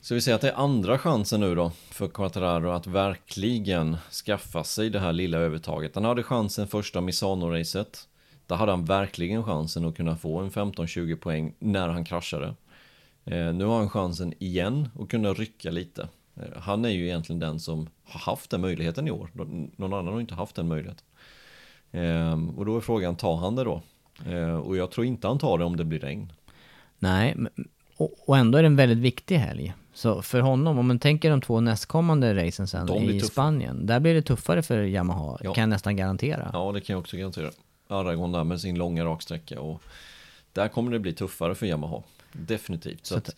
Så vi säger att det är andra chansen nu då för Quattararo att verkligen skaffa sig det här lilla övertaget. Han hade chansen första Misano-racet. Där hade han verkligen chansen att kunna få en 15-20 poäng när han kraschade. Eh, nu har han chansen igen att kunna rycka lite. Eh, han är ju egentligen den som har haft den möjligheten i år. Någon annan har inte haft den möjligheten. Eh, och då är frågan, tar han det då? Eh, och jag tror inte han tar det om det blir regn. Nej, och, ändå är det en väldigt viktig helg. Så för honom, om man tänker de två nästkommande racen sen i tuffa. Spanien, där blir det tuffare för Yamaha, Ja. kan jag nästan garantera. Ja, det kan jag också garantera. Aragon där med sin långa raksträcka och där kommer det bli tuffare för Yamaha. Definitivt. Så, Så att,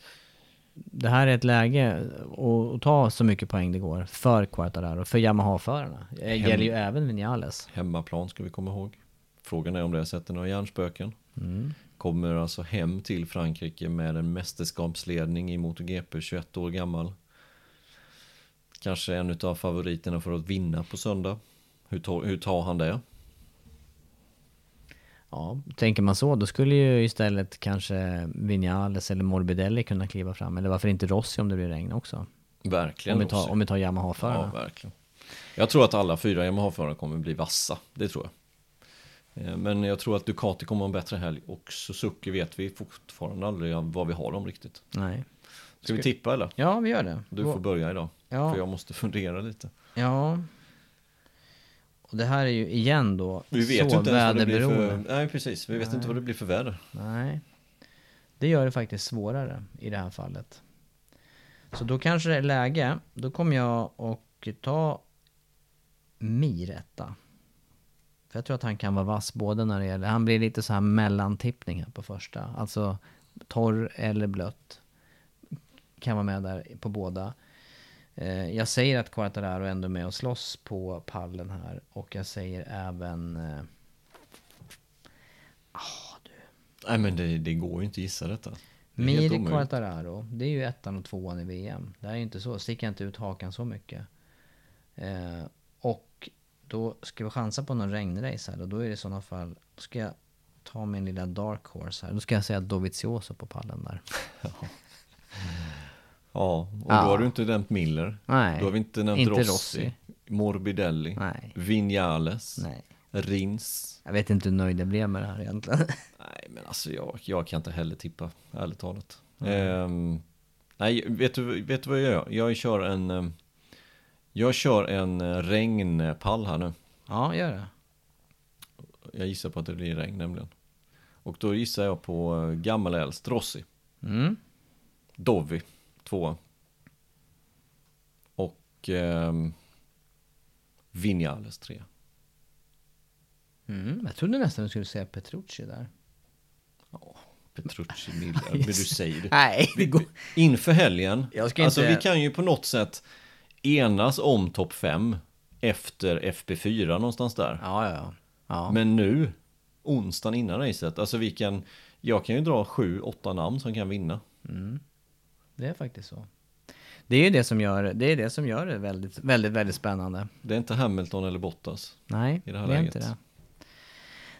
Det här är ett läge att- att ta så mycket poäng det går för Quartararo, för Yamaha-förarna. Det Hem- gäller ju även Vinales. hemmaplan ska vi komma ihåg. Frågan är om det sätter några hjärnspöken. Mm. Kommer alltså hem till Frankrike med en mästerskapsledning i MotoGP, 21 år gammal. Kanske en av favoriterna för att vinna på söndag. Hur tar, hur tar han det? Ja, tänker man så, då skulle ju istället kanske Vinales eller Morbidelli kunna kliva fram. Eller varför inte Rossi om det blir regn också? Verkligen. Om vi tar, Rossi. om vi tar Ja, Yamaha-förarna. verkligen. Jag tror att alla fyra Yamaha-förare kommer bli vassa, det tror jag. Eh, Men jag tror att Ducati kommer ha en bättre helg och Suzuki vet vi fortfarande aldrig vad vi har dem riktigt. Nej. Ska vi tippa eller? Ja, vi gör det. Du får börja idag, Ja. för jag måste fundera lite. Ja. Och det här är ju igen då Vi vet så inte ens vad det blir för... Nej, precis. Vi vet inte vad det blir för väder. Nej. Det gör det faktiskt svårare i det här fallet. Så då kanske det är läge, då kommer jag och ta Mir etta. För jag tror att han kan vara vass både när det gäller, han blir lite så här mellantippning här på första. Alltså torr eller blött. Kan vara med där på båda. Eh, Jag säger att Quartararo ändå är med och slåss på pallen här. Och jag säger även... eh, Nej, men det, det går ju inte att gissa detta. Det Miri. Quartararo, det är ju ettan och tvåan i VM. Det här är ju inte så, sticker inte ut hakan så mycket. Eh, då ska vi chansa på någon regnrace här och då är det i sådana fall, då ska jag ta min lilla dark horse här. Då ska jag säga Dovizioso på pallen där. Ja, och Ja. då har du inte nämnt Miller. Nej, Då har vi inte nämnt inte Rossi. Rossi. Morbidelli. Nej. Vinales. Nej. Rins. Jag vet inte hur nöjd jag blev med det här egentligen. Nej, men alltså jag, jag kan inte heller tippa, ärligt talat. Ehm, nej, vet du, vet du vad jag gör? Jag kör en... ehm, Jag kör en eh, regnpall här nu. ja, gör det. Jag gissar på att det blir regn nämligen. Och då gissar jag på eh, gammal äldst, Rossi. Mm. Dovi, tvåa. Och ehm, Vinales 3. Mm, jag trodde nästan du skulle säga Petrucci där. Petrucci Miller, men du säger det. Nej, det går... Inför helgen, Jag ska alltså inte- vi kan ju på något sätt enas om topp 5 efter FP4 någonstans där. Ja, ja, ja. ja. Men nu, onsdagen innan racet, alltså vi kan, jag kan ju dra sju, åtta namn som kan vinna. Det är faktiskt så. Det är det som gör det, är det, som gör det väldigt, väldigt, väldigt spännande. Det är inte Hamilton eller Bottas. Nej, I det här det är läget. inte det.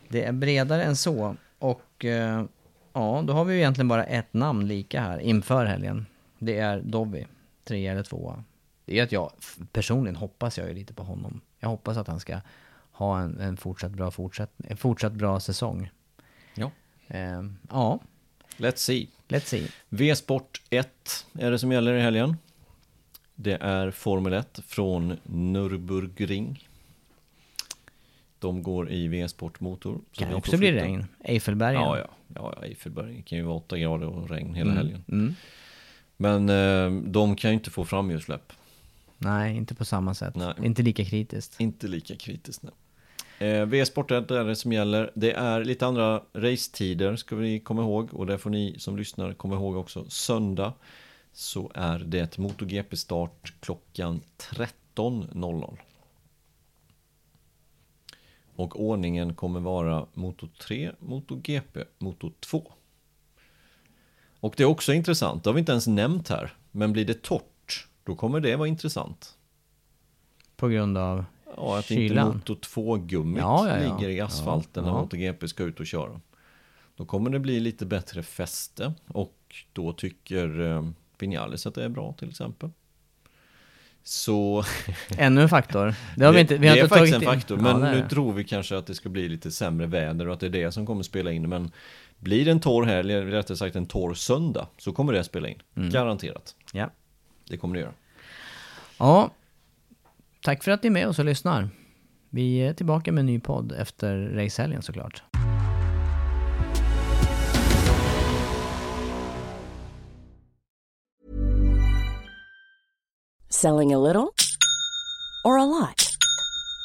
Det är bredare än så. Och eh, ja, då har vi ju egentligen bara ett namn lika här inför helgen. Det är Dovi, tre eller tvåa. Det är att jag, personligen hoppas jag ju lite på honom. Jag hoppas att han ska ha en, en fortsatt bra fortsatt, en fortsatt bra säsong. Ja. Eh, ja, Let's see. let's see. V-sport 1 är det som gäller i helgen. Det är Formel 1 från Nürburgring. De går i V-sport motor. Kan de också bli regn. Eifelbergen. Ja, ja. Ja, ja, Eifelberg. Det kan ju vara 8 grader och regn hela Mm, helgen. Mm. Men eh, de kan ju inte få framhjulssläpp. Nej, inte på samma sätt. Nej. Inte lika kritiskt. Inte lika kritiskt. Nej. Eh, V-sport 1 är det som gäller. Det är lite andra racetider ska vi komma ihåg. Och det får ni som lyssnar komma ihåg också. Söndag så är det MotoGP-start klockan 13.00. Och ordningen kommer vara Moto 3, MotoGP, Moto 2. Och det är också intressant, det har vi inte ens nämnt här. Men blir det torrt, då kommer det vara intressant. På grund av Ja, att kylan. inte Moto 2-gummit Ja, ja, ja. ligger i asfalten Ja, när ja. MotoGP ska ut och köra. Då kommer det bli lite bättre fäste och då tycker eh, Vinales att det är bra till exempel. Så Ännu en faktor. Det har vi inte, vi har det är inte faktiskt tagit en faktor, Ja, men är nu tror vi kanske att det ska bli lite sämre väder och att det är det som kommer spela in. Men blir det en torr helg, eller rättare sagt en torr söndag, så kommer det spela in. Mm. Garanterat. Ja. Det kommer det göra. ja. Tack för att ni är med oss och lyssnar. Vi är tillbaka med en ny podd efter racehelgen såklart. Selling a little or a lot?